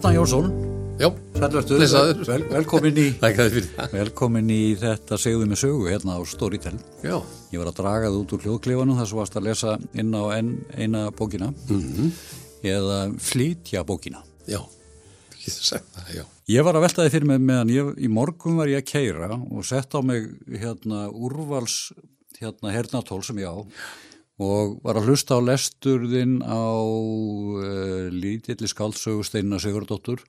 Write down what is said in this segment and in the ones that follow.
Kjartan Jónsson, vel, velkomin í, velkomin í þetta segðu með sögu hérna á Storytel. Já, Ég var að draga það út úr hljóðklefanum þar svo varst að lesa inn á enn eina bókina. Mhm. eða flytja bókina. já, já. Ég var að velta þið fyrir mig meðan ég, í morgun var ég að keira og sett á mig hérna úrvals hérna hernatól sem ég á og var að hlusta á lesturðin á uh, lítilli skáldsögu Steinna Sigurdóttur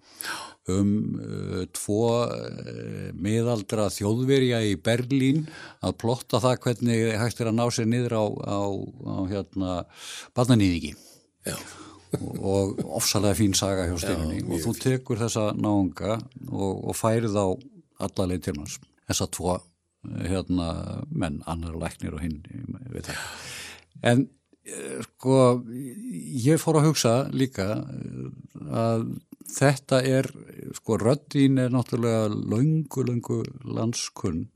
um uh, tvo uh, miðaldra þjóðverja í Berlín að plotta það hvernig hægt er að ná sér niður á, á, á hérna barnanýðingi Já, og ofsalega fín saga hjá Steinunni. Og þú tekur þessa náunga og, og færið á alla hans. Þessa tvo eh, hérna menn, annar læknir og hinn veit það en eh, sko ég fór að hugsa líka eh, að þetta er sko röddín er náttúrulega löngu, löngu landskunn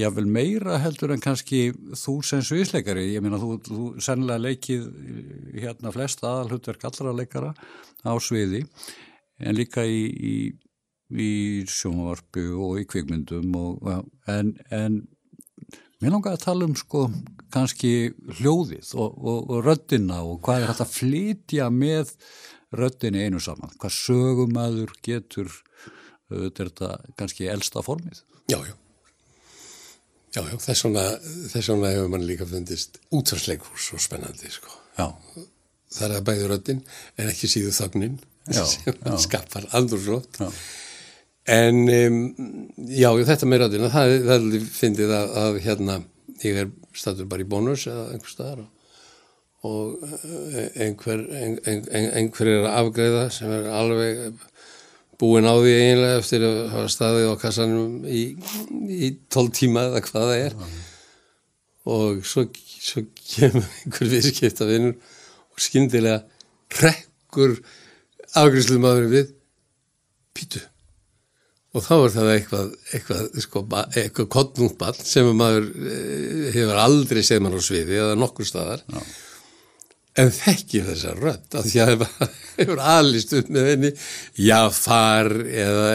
jável meira heldur en kannski þú sem sviðsleikari, ég meina þú, þú sennilega leikið eh, hérna flest aðalhutverk allra leikara á sviði en líka í, í, í sjónvarpu og í kvikmyndum og, en, en mér langar að tala um sko kannski hljóðið og, og, og röddina og hvað er hægt að flytja með röddinni einu saman, hvað sögumæður getur er þetta kannski elsta formið já, já. Já, já, þess vegna, þess vegna hefur mann líka fundist útvarsleikur svo spennandi, sko. Já, Það er að bæði röddin en ekki síðu þögnin sem já. skapar andurslótt. Já. En um, já, þetta með röddina, það, það alveg fyndið að, að hérna, ég er statur bara í bónus eða einhver staðar og, og eh, einhver, ein, ein, ein, einhver er að afgreiða sem er alveg búin á því eiginlega eftir að hafa staðið á kassanum í, í 12 tíma eða hvað það er. Og svo, svo kemur einhver viðskipta vinnur og skyndilega rekkur afgriðslumadurinn við pítu og þá er það eitthvað eitthvað, sko, eitthvað kottnútball sem að maður eh, hefur aldrei séð mann á sviði eða nokkur staðar Já. en þekkir þessa rödd af því að það hefur alist upp með henni Jafar eða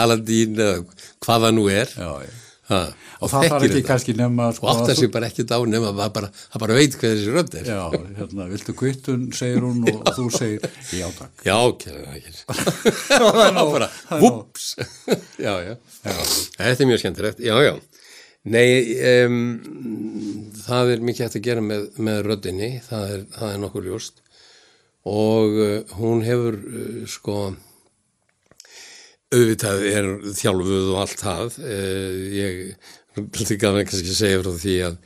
Aladín eða hvað það nú er já, já. Ha, Og það þarf ekki kannski nefna sko, og að sig bara ekkert á nema það bara, bara veit hvað þessi rödd er. Já, hérna, viltu kvittun, segir hún og, og þú segir, já takk. Já, kæra, það er bara, vups, já, já, þetta er mjög skemmtilegt, já, já, nei, um, það er mikið hægt að gera með, með röddinni, það er, það er nokkur ljóst. Og uh, hún hefur, uh, sko, auðvitað er þjálfuð og allt það, uh, ég, gaf kannski að segja frá því að,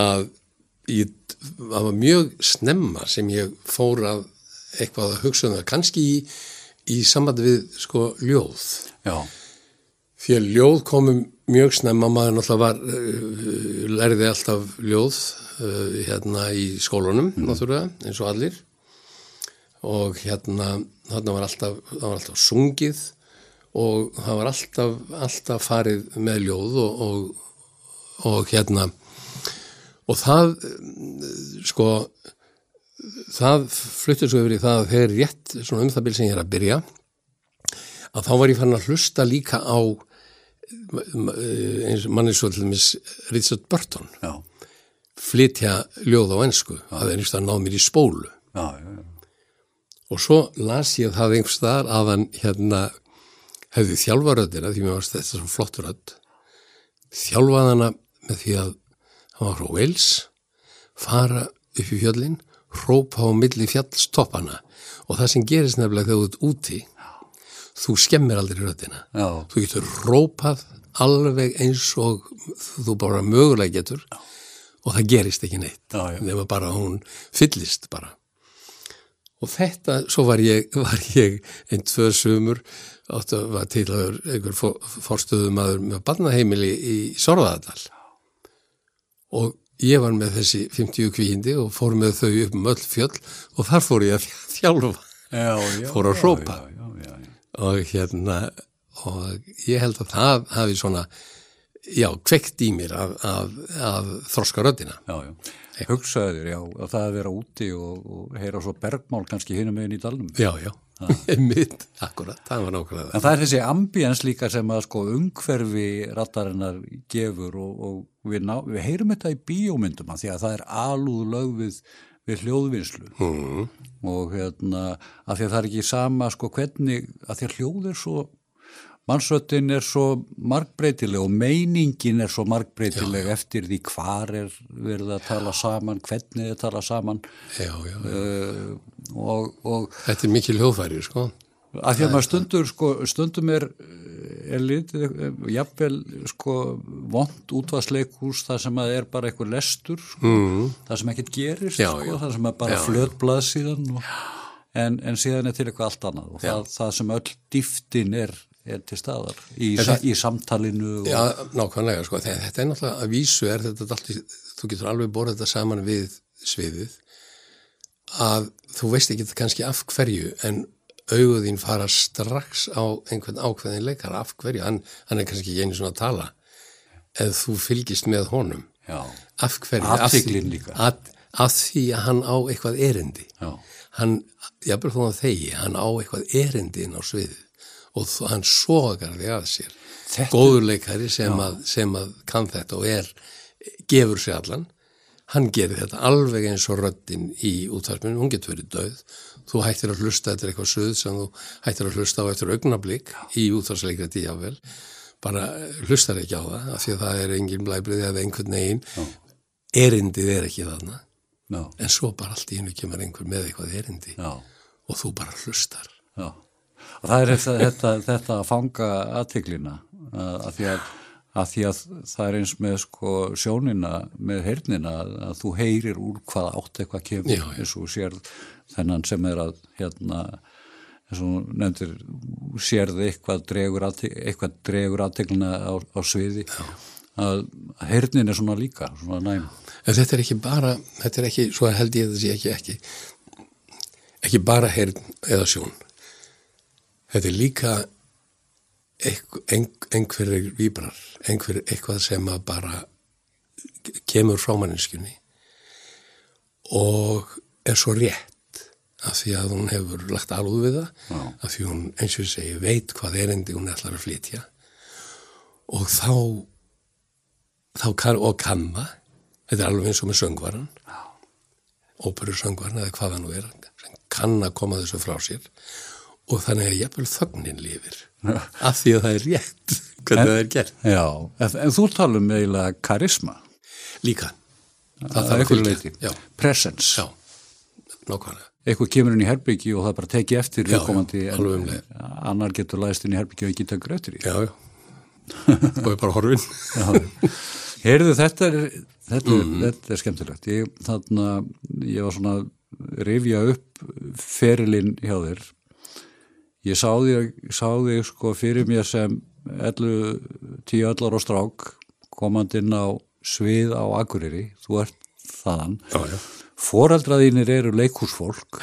að ég, það var mjög snemma sem ég fór að eitthvað að hugsa um það, kannski í, í sambandi við sko ljóð. Já, Því að ljóð komum mjög snemma, maður náttúrulega var, uh, lærði alltaf ljóð uh, hérna í skólunum, náttúrulega, eins og allir. Og hérna, þarna var alltaf, var alltaf sungið og það var alltaf, alltaf farið með ljóð og, og, og hérna, og það, sko, það fluttur svo yfir í það að þegar rétt, svona um það bil sem ég er að byrja, að þá var ég fann að hlusta líka á eins manni svo til dæmis Richard Burton já, flytja ljóð á ennsku það er einhvers það náð mér í spólu. Já, já, og svo las ég það einhvers þar að hann hérna hefði þjálfaröddina því mér varst þetta svo flott rödd. Þjálfað hana með því að hann var frá Wales fara upp í fjöllin hrópa á milli fjallstoppana. Og það sem gerist nefnilega þegar þú ert úti þú skemmir aldrei röddina. Já, þú getur rópað alveg eins og þú bara mögulega getur. Og það gerist ekki neitt. Já, já. nema bara hún fyllist bara. Og þetta, svo var ég, var ég einn tvö sumur áttu að var til að einhver fórstöðumadur með barnaheimili í Sorðadal og ég var með þessi 50 kvíindi og fór með þau upp um öll fjöll og þar fór ég að þjálfa já, já. Fór að hrópa. Og hérna og ég held að það hafi svona já, kveikt í mér að, að, að þroska röddina Já, já. Hugsaður, já, að það að vera úti og, og heyra svo bergmál kannski hinum meginn í dalnum. já, já, mitt, akkurat, það var nákvæmlega En það. er þessi ambiens líka sem að sko umhverfi rattarinnar gefur og, og við, ná, við heyrum þetta í bíómyndum að því að það er alúð lög við, hljóðvinnslu. Mm. og hérna að því að það er ekki sama sko hvernig að því að hljóð er svo mannsröttin er svo markbreytileg og meiningin er svo markbreytileg já, já. eftir því hvar er verið að tala já. saman, hvernig er tala saman. Uh, og, og Þetta er mikil hljóðfæri sko. Að því að maður stundur sko, stundum er, er litið, jafnvel sko vond útvarsleikús það sem að er bara eitthvað lestur sko, mm. það sem ekkert gerist sko, það sem er bara flötblað síðan og, en, en síðan er til eitthvað allt annað og það, það sem öll dýftin er er til staðar í, sa, í samtalinu og... Já, nákvæmlega, sko, þetta er náttúrulega að vísu er þetta allt, þú getur alveg borðið þetta saman við sviðið að þú veist ekki þetta kannski af hverju en auguðín fara strax á einhvern ákveðin leikar af hverju, hann, hann er kannski ekki einu svona að tala eða þú fylgist með honum. Já. af hverju, af því, að, að því að hann á eitthvað erindi. Já. hann, bara þú að þegi hann á eitthvað erindi inn á sviðið og hann sogar því að sér. Þetta... góðurleikari sem að, sem að kann þetta og er gefur sér allan. Hann gerir þetta alveg eins og röddinn í útvarsminu, hún getur verið döð þú hættir að hlusta eftir eitthvað suð sem þú hættir að hlusta á eftir augnablík í útvarsleikra díjável bara hlustar ekki á það af því að það er engin blæbriði eða einhvern veginn. Erindið er ekki þarna. Já. en svo bara allt í hennu kemur einhver með eitthvað erindi Já. og þú bara hlustar það er þetta, þetta, þetta að fanga aðteglina að því að, að því að það er eins með sko sjónina með heyrnina að þú heyrir úr hvað átt eitthvað kemur Já, eins og sér þennan sem er að hérna eins og nefndir sérði eitthvað dregur, eitthvað dregur aðteglina á, á sviði Já. að heyrnin er svona líka svona næm. En þetta er ekki bara þetta er ekki, svo held ég að þetta sé ekki ekki ekki bara heyrn eða sjón þetta er líka einhverjir víbrar, einhver eitthvað sem að bara kemur frá manninskunni og er svo rétt af því að hún hefur lagt alúð við það, Já. af því hún eins og segi veit hvað erendi hún ætlar að flytja. Og þá þá kann og það þetta er alveg eins og með söngvaran óperu söngvaran eða hvaða nú er kann að koma þessu frá sér og þannig að jafnvel þögnin lifir af því að það er rétt hvernig En- það er gert. Já, en, en þú talum eiginlega karisma. Líka, það að þarf að fylgja. leiti, presence. Já, nákvæmlega. eitthvað kemur inn í herbyggi og það bara teki eftir Já, viðkomandi já, en annar getur læst inn í herbyggi og geta grötur í Já, já. og ég bara horfin. Heyrðu, þetta er, þetta, Mhm. er, þetta er skemmtilegt. Ég, þarna, ég var svona að rifja upp ferilinn hjá þér ég sá þig sko fyrir mér sem 11, 10 öllar og strák komandi inn á svið á Akureyri, þú ert þaðan. Foreldraðínir eru leikúsfólk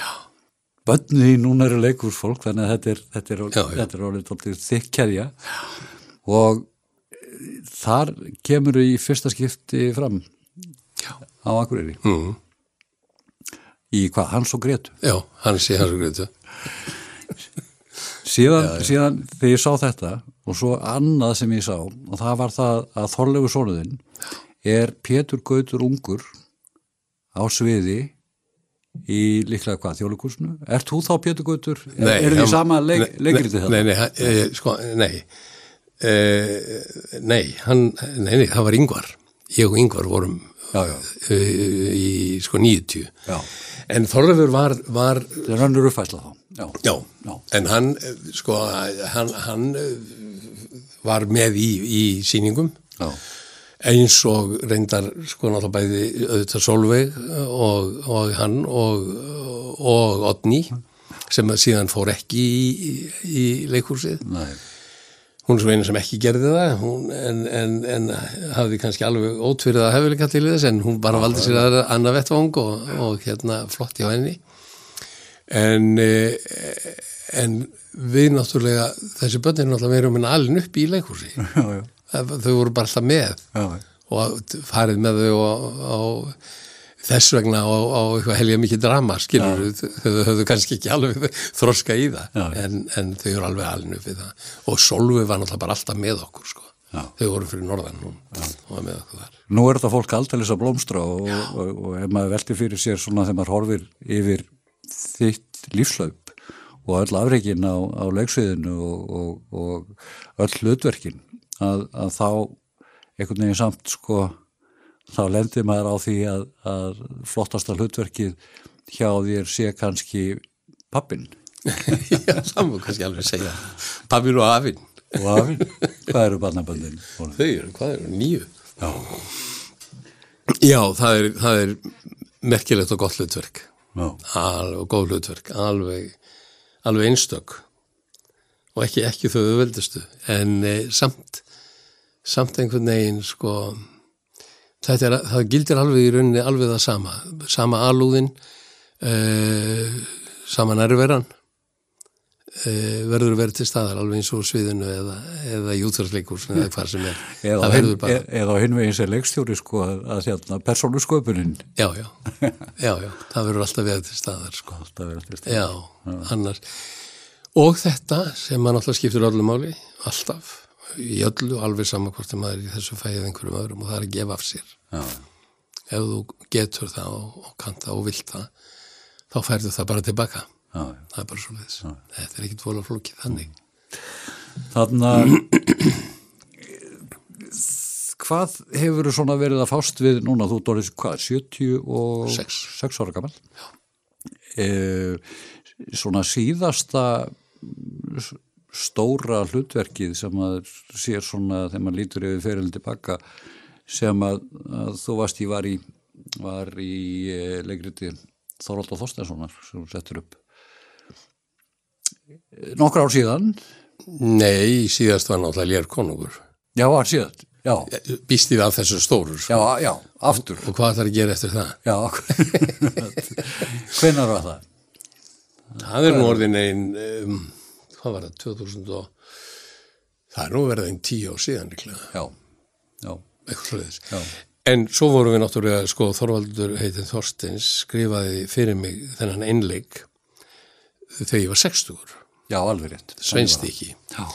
bönnu þín núna eru leikúsfólk þannig að þetta er, þetta er, Já, já. þetta er orðið þykkeðja og eh, þar kemur í fyrsta skipti fram Já. á Akureyri. Mm. í hvað, Hans og Gretu Já, hann sé hans og greitu. Síðan, síðan þegar ég sá þetta og svo annað sem ég sá og það var það að Þorlegu Sónuðinn er Pétur Gautur Ungur á sviði í líklega hvað, þjóðleikursinu? Ert þú þá Pétur Gautur? Er, er þið hann- sama leik, nei, leikriti nei, það? Nei, nei, hann- eh, sko, nei. Eh, nei, hann, nei, nei, það var yngvar. Ég og yngvar vorum Já, já. eh, í sko 90. Já, En Þorleifur var, var það er önnur uppfæsla þá. Já, Já, Já. en hann, sko, hann, hann var með í, í sýningum. Já, eins og reyndar, sko, náttúrulega bæði auðvitað Solveig og, og hann og, og Odni sem síðan fór ekki í, í, leikhúsið. nei, Hún er svo eina sem ekki gerði það, hún, en, en, en hafði kannski alveg ótfyrið að hefðilega til þess, en hún bara valdi sér aðra annað vettvang og, og hérna flott hjá henni. En, eh, en við náttúrulega, þessi börn er náttúrulega verið um henni alin upp í leikhúsi. Þau voru bara alltaf með. Já, og farið með þau á þess vegna á, á eitthvað helga mikið drama skilur þau höfðu kannski ekki alveg þroska í það. Já. en, en þau eru alveg alinu við það. Og Solveig var náttúrulega bara alltaf með okkur sko. Já. þau voru fyrir norðan hún var með okkur þar. Nú er þetta fólk aldrei að blómstra og, og, og ef maður velti fyrir sér svona þegar maður horfir yfir þitt lífslaup og öll afreikin á, á leiksviðinu og, og, og öll hlutverkin að, að þá einhvern veginn samt sko þá lendir maður á því að, að flottasta hlutverkið hjá þér sé kannski pappin Já, má kannski alveg segja. Pappir og afinn. Og afinn, hvað eru barnaböndin? Þau eru, hvað eru, nýju Já, Já, það er, það er merkilegt og gott hlutverk já, alveg góð hlutverk alveg, alveg einstök. Og ekki, ekki þau veldustu en e, samt samt einhvern veginn sko er, það gildir alveg í rauninni alveg það sama, sama alúðin e, sama nærveran e, verður verið til staðar alveg eins og sviðinu eða, eða júþarsleikur eða hvað sem er. eða, það bara, e- eða á hinvegin sem leikstjóri sko að, að hérna, persónu sköpunin já, já, já, já. Það verður alltaf verið til staðar sko. Alltaf til staðar. Já, annars. Og þetta sem maður náttúrulega skiptir öllu máli alltaf, í öllu alveg saman hvort að maður er í þessu fæðið einhverjum öðrum og það er að gefa af sér. Já, ef þú getur það og, og kanta og vilt það þá færðu það bara tilbaka já. það er bara svo leiðis þetta er ekkit vola flókið þannig. Þannig að hvað hefur svona verið að fást við núna, þú dórið hvað, 76 Sex. ára gammal e, svona síðasta stóra hlutverkið sem að sér svona þegar maður lítur yfir ferilin tilbaka sem að, að þú varst í var í var í e, leikriti Þorvald og Þorsteinssonar sem settur upp nokkur ár síðan Nei, síðast var náttúrulega lér konungur Já, var síðan, já, býst við af þessu stóru sko. já, já, aftur, og hvað þarf að gera eftir það? já, hvenar var það? Það er nú orðin einn um, hvað var það, 2000 og það er nú verið einn tíu á síðan líklega Já, já, eitthvað svoleiðis. Já. En svo vorum við náttúrulega, sko, Þorvaldur heitin Þorsteins skrifaði fyrir mig þennan einleik þegar ég var 60 já, alveg rétt. sveinstiki Já,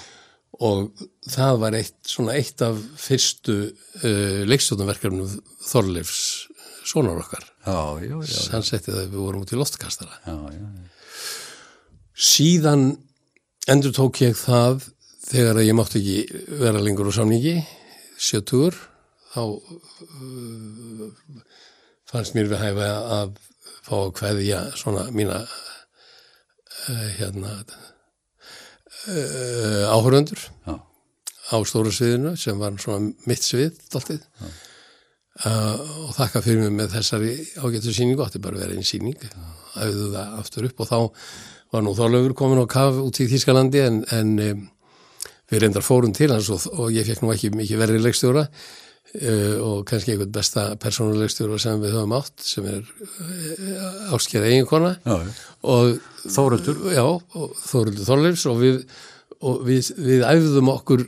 og það var eitt, svona eitt af fyrstu uh, leikstjóðanverkefnum Þorleifs sonar okkar. já, já, já, Hann setti það að við vorum út í loftkastara. já, já, Síðan endur tók ég það þegar að ég mátti ekki vera lengur á samningi, sjötugur, þá uh, fannst mér við hæfa að fá að kveðja svona mína hérna uh, áhöröndur á stóra sviðinu sem var svona mitt svið dáltið uh, og þakka fyrir mig með þessari ágættu síningu, átti bara að vera einn síning æfðu það aftur upp og þá var nú þálegur komin á kaf út í Þýskalandi en, en um, við reyndar fórum til hans og, og ég fekk nú ekki mikið uh, og kannski einhvern besta persónuleikstjóra sem við höfum átt sem er uh, áskjæra eiginkona. Og Þóruldur. já, og Þóruldur Þorleifs. Og við og við, við æfðum okkur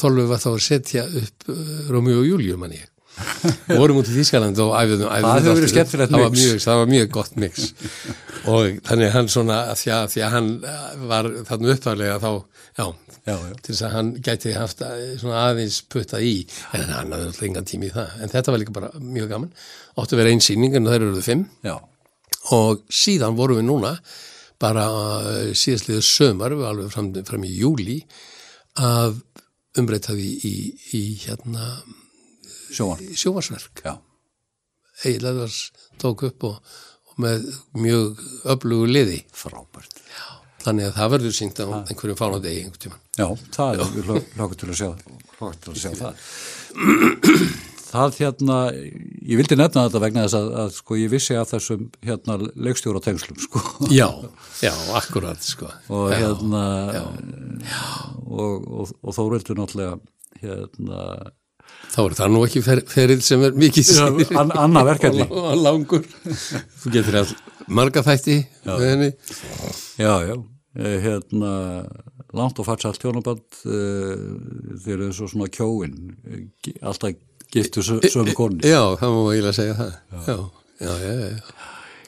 Þorleif var þá að setja upp Rómíu og Júlíu manni við vorum út í Þýskaland og æfðum, æfðum Það það var, mix. mjög, það var mjög gott mix. Og þannig hann svona því að, því að hann var þarna uppvæðlega þá, já, Já, já. til þess að hann gæti haft svona aðeins puttað í. En hann hafði alltaf engan tími í það. En þetta var líka bara mjög gaman. Áttu að vera einn sýning en það eru fimm. Já, og síðan vorum við núna bara uh, síðastliðu sömar við alveg fram, fram í júli að umbreyta því í, í hérna sjóvarsverk já, Edvars tók upp og, og með mjög öflugu liði. Frábært. Þannig að það verður sínt á einhverjum fánadegi einhvern tíman Já, það er við hlokkur til að sjá, til að sjá það. Það hérna, ég vildi nefna þetta vegna þess að, að sko ég vissi af þessum hérna leikstjóra tengslum sko. Já, já, akkurat sko. Og já, hérna og, og, og Þóreldur náttúrulega hérna þá er það nú ekki fer, feril sem er mikið an, annað verkefni. langur. Þú getur all marga þætti Já, já, hérna langt og farsalt hjónaband uh, þeir eru svo svona kjóin, eh, alltaf giftu sömu konni. Já, það má eiginlega segja það. Já, já, já.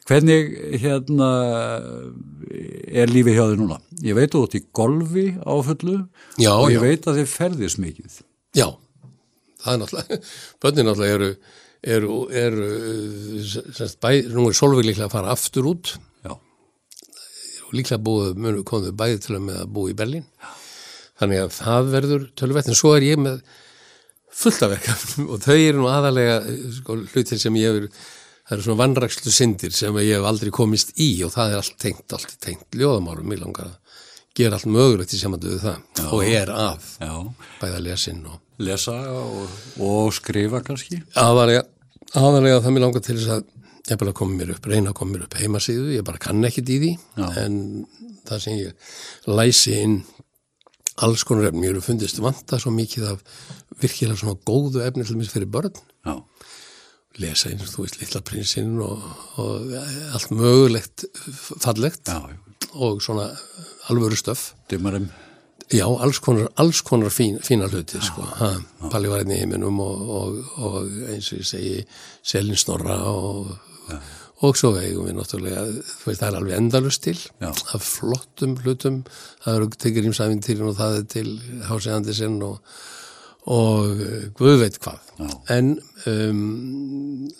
Hvernig hérna er lífið hjá þið núna? Ég veit þú út í golfi á fullu já, og ég veit að þið ferðis mikið. Já, það er náttúrulega, bönnin náttúrulega eru, eru, eru semst, bæ, nú er Solveig líklega að fara aftur út líklega búið, munu komið bæði til að með að búið í Berlín. Þannig að það verður tölvægt, en svo er ég með fullt af verkefnum og þau eru nú aðalega sko, hlutir sem ég hefur, það eru svona vannrækslu syndir sem ég hef aldrei komist í og það er allt tengt, allt tengt ljóðamárum, ég langar að gera allt mögulegt í samandu við það Já. og er að já, bæða lesin og lesa og, og skrifa kannski. aðalega, aðalega það mér langar til þess að ég bara koma mér upp, reyna að koma mér upp heimasíðu, ég bara kann ekkit í því Já. en það sem ég læsi inn alls konar efni, ég eru fundist vanta svo mikið af virkilega svona góðu efni til mér fyrir börn, Já, lesa eins og þú veist litla prinsinn og, og allt mögulegt fallegt já, og svona alvöru stöf dymarum. Já, alls konar, alls konar fín, fína hluti, sko. Ha, Palli var einn í heiminum og, og, og eins og ég segi, Selin Snorra og, og svo eigum við náttúrulega, þú veist, það er alveg endalust til Já. af flottum hlutum, það eru tekið rýmsæfintýrin og það er til Hási Andersen og, og eh, Guð veit hvað. Já. En um,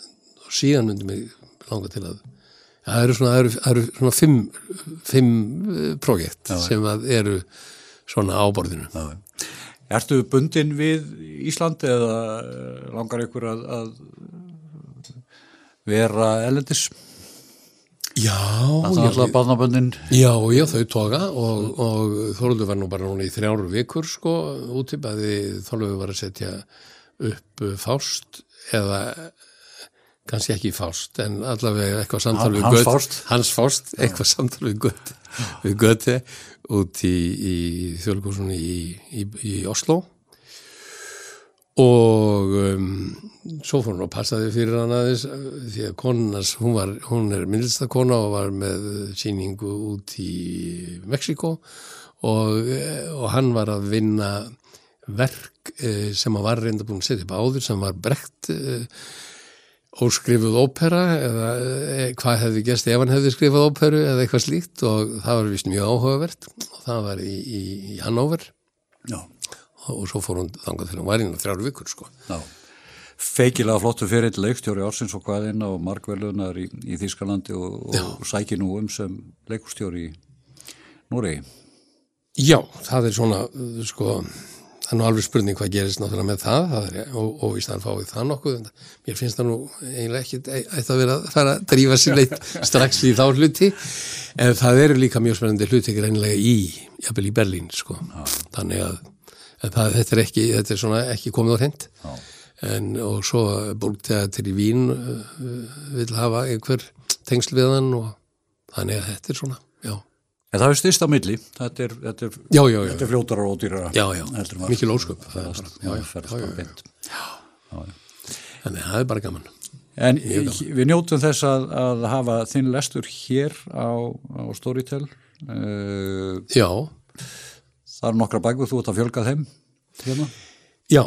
síðan myndi mig langa til að Það eru svona, það eru, það eru svona fimm, fimm uh, prójekt sem eru svona á borðinu. Já. Ertu bundin við Ísland eða eh, langar ykkur að, að vera elendis? Já, Það er alltaf barnaböndin. já, já, þau toga og, og Þorlundur var nú bara núna í þrjáru vikur sko úti, bæði Þorlundur var að setja upp uh, fást eða kannski ekki fást, en allavega eitthvað samtal við Hans Göte- Fást. Hans fást, eitthvað samtal við Göte, við Göte út í, í þjóðleikursunni í, í, í Oslo og um, svo fór hún að passa því fyrir hann aðeins því að konunars, hún, var, hún er myndlistakona og var með síningu út í Mexiko og, eh, og hann var að vinna verk eh, sem hann var reynda búin að setja upp áður sem var brekt óskrifuð ópera eða eh, hvað hefði gæst ef hann hefði skrifað óperu eða eitthvað slíkt. Og það var vist mjög áhugavert og það var í, í, í Hannover. Já, og svo fór hún þangað til hún var inn á þrjár vikur sko. já. Feikilega flottu fyrir leikstjóri ársins og hvaðinn á markvelunar í, í Þýskalandi og, og sæki nú um sem leikustjóri í Núrei. Já, það er svona, sko, það er nú alveg spurning hvað gerist náttúrulega með það, það er, og, og í staðan fáið það nokkuð, en mér finnst það nú eiginlega ekki ætti að vera að fara að drífa sér leitt strax í þá hluti, en það eru líka mjög spennandi hluti reynilega í, jafnvel í Berlín, sko, þannig að en það, þetta er ekki, þetta er svona ekki komið á hreint, en og svo bólteater í Vín uh, vil hafa einhver tengsl við hann og þannig að þetta er svona, já. En það er styrst á milli, þetta er, þetta er, Já, já, já. þetta er fljótar og ódýrara. Já, já, heldur en var. mikil ósköp. Það bara, já, já, ferðast bara beint. Þannig að það er bara gaman. En við njótum þess að, að hafa þinn lestur hér á, á Storytel. Uh, Já, það eru nokkra bækur, þú ert að fjölga þeim hérna. já,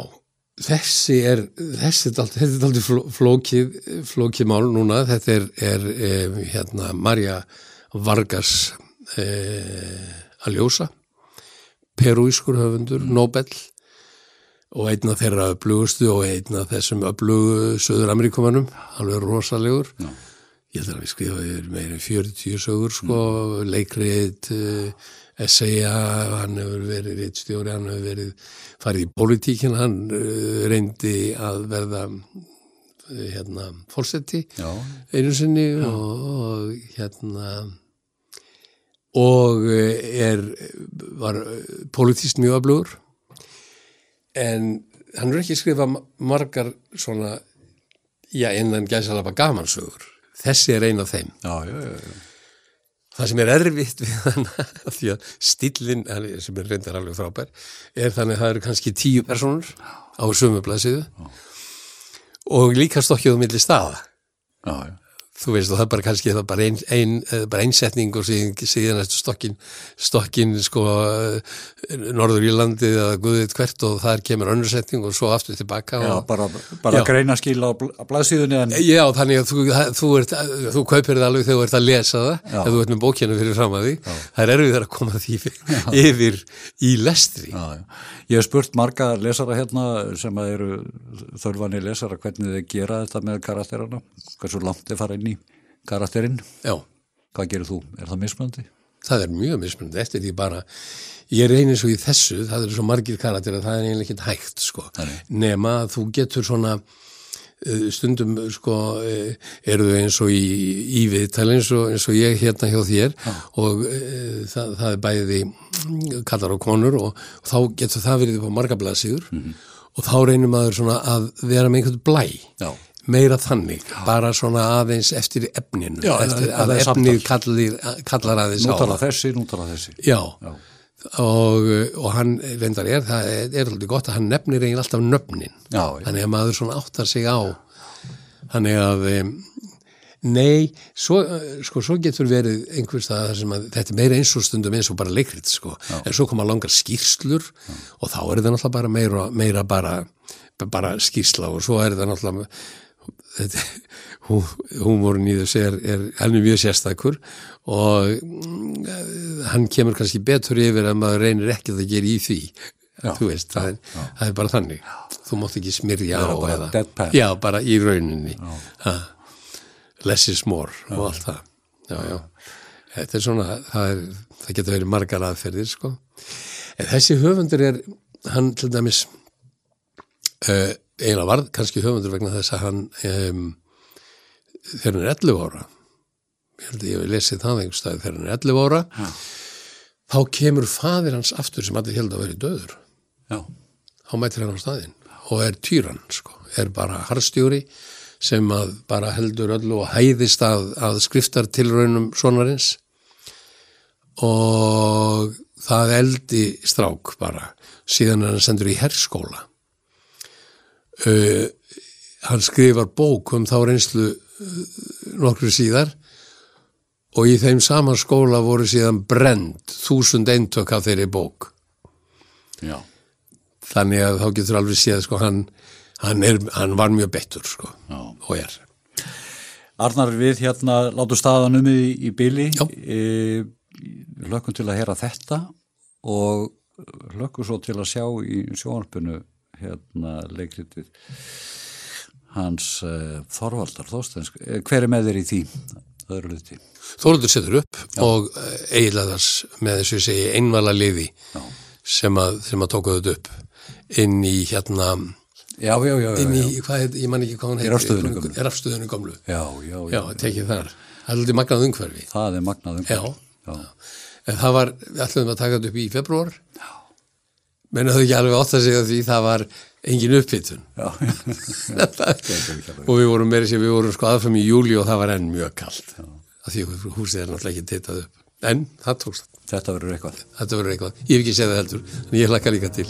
þessi er, þessi er fló- flókið, flókið mál núna. Þetta er, er eh, hérna, Marja Vargas eh, Aljósa, perúískur höfundur, Nobel og einn af þeirra öflugustu og einn af þessum öflugu Söður Ameríkumanum, alveg rosalegur. Já. Ég held að við skrifaði meira en 40 sögur, sko, leikrið, uh, essaya, hann hefur verið rittstjóri, hann hefur verið farið í pólitíkin, hann uh, reyndi að verða uh, hérna fórseti einu sinni og, og hérna og eh, er var politíst mjög aflugur en hann er ekki skrifað margar svona já, innan gæsalapa gamansögur. Þessi er ein af þeim. Já, já, já, já. Það sem er erfitt við hann því að stillin, sem er reyndar alveg frábær er þannig að það eru kannski tíu personur á sömu blaðsíðu og líka stokkið á milli staða já, já. Þú veist og það er bara kannski það er bara, ein, ein, eh, bara einsetning og síðan, síðan stokkin, stokkin sko Norður Írlandi eða Guðið hvert og þar kemur önnursetning og svo aftur tilbaka Já, og, bara, bara Já. greina skil á bl- á blaðsíðunni en Já, þannig að þú, þú, ert, þú kaupir það alveg þegar þú ert að lesa það ef þú ert með bókina fyrir fram að því það er erfið að koma því yfir í lestri. Já. Ég hef spurt marga lesara hérna sem að eru þörfanir lesara hvernig þeir gera þetta með karakterana, hversu langt þeir fara inn í karakterinn. Já, Hvað gerir þú? Er það mismunandi? það er mjög mismunandi eftir því bara ég reynir svo í þessu, það eru svo margir karakter að það er eiginlega ekkert hægt sko nema að þú getur svona eh, stundum sko eh, eru þau eins og í, í viðtali eins og, eins og ég hérna hjá þér og e, það, það er bæði mm, kallar og konur og, og þá getur það verið upp á marga blaðsíður Mhm. og þá reynir maður svona að vera með einhvern blæ Já. Meira þannig, bara svona aðeins eftir efninu, Já, eftir það- að það er efnið kallir, kallar aðeins á tala það. þessi, nú tala þessi. Já, Já. og, og hann reyndar er, það er, er alveg gott að hann nefnir eiginlega alltaf nöfnin Já, já. þannig að maður svona áttar sig á þannig að nei, svo, sko, svo getur verið einhvers það sem að þetta er meira eins og stundum eins og bara leikrit sko. en svo koma langar skýrslur og þá er þetta náttúrulega bara meira, meira bara, bara skýrsla og svo er þetta náttúrulega þetta, hú, húmórin í þessu er, er er mjög sérstakur og mm, hann kemur kannski betur yfir að maður reynir ekki að gera í því. Já, þú veist, það er, það er bara þannig. Þú mátt ekki smyrja á bara eða já, bara í rauninni. Ha, less is more og allt það. Já, já. þetta er svona það, er, það getur verið margar aðferðir sko. en þessi höfundur er hann til dæmis uh, eiginlega varð kannski höfundur vegna þess að hann um, þegar hann er 11 ára ég held að ég hef lesið það einhver stað þegar hann er 11 ára Já. þá kemur fadir hans aftur sem allir held að veri döður Já. þá mætir hann á staðinn og er týran sko, er bara harstjóri sem að bara heldur öllu og hæðist að, að skriftartilraunum sonarins og það eldi strák bara síðan er hann sendur í herskóla uh, hann skrifar bók um þá reynslu uh, nokkru síðar og í þeim sama skóla voru síðan brend þúsund eintök af þeirri bók. Já. þannig að þá getur alveg séð sko hann, hann, er, hann var mjög betur sko og er. Arnar við hérna látum staðan um í, í byli e, hlökkum til að heyra þetta og hlökkum svo til að sjá í sjónarpunu hérna leikritið hans e, Þorvaldar Þóstensk e, hver er með þér í því? Þóruldur setur upp og eiginleðars með þessu segi einvala liði Já. sem að, sem að tóka þetta upp inn í hérna Já, já, já, já, inn í, já. hvað ég man ekki hvað hann gömlu. er rafstöðunni gömlu. Já, já, já, já, tekið þar, það er aldrei magnað umhverfi. Það er magnað um já, já. en það var, við ætlum að taka þetta upp í februar menn það ekki alveg átt að segja því það var engin upphittun og við vorum meira sér, við vorum sko aðfram í júli og það var enn mjög kallt af því að húsið er náttúrulega ekki tittað upp. En það tókst, Þetta verður eitthvað. Eitthvað. Ég hef ekki séð það heldur, en ég hlakka líka til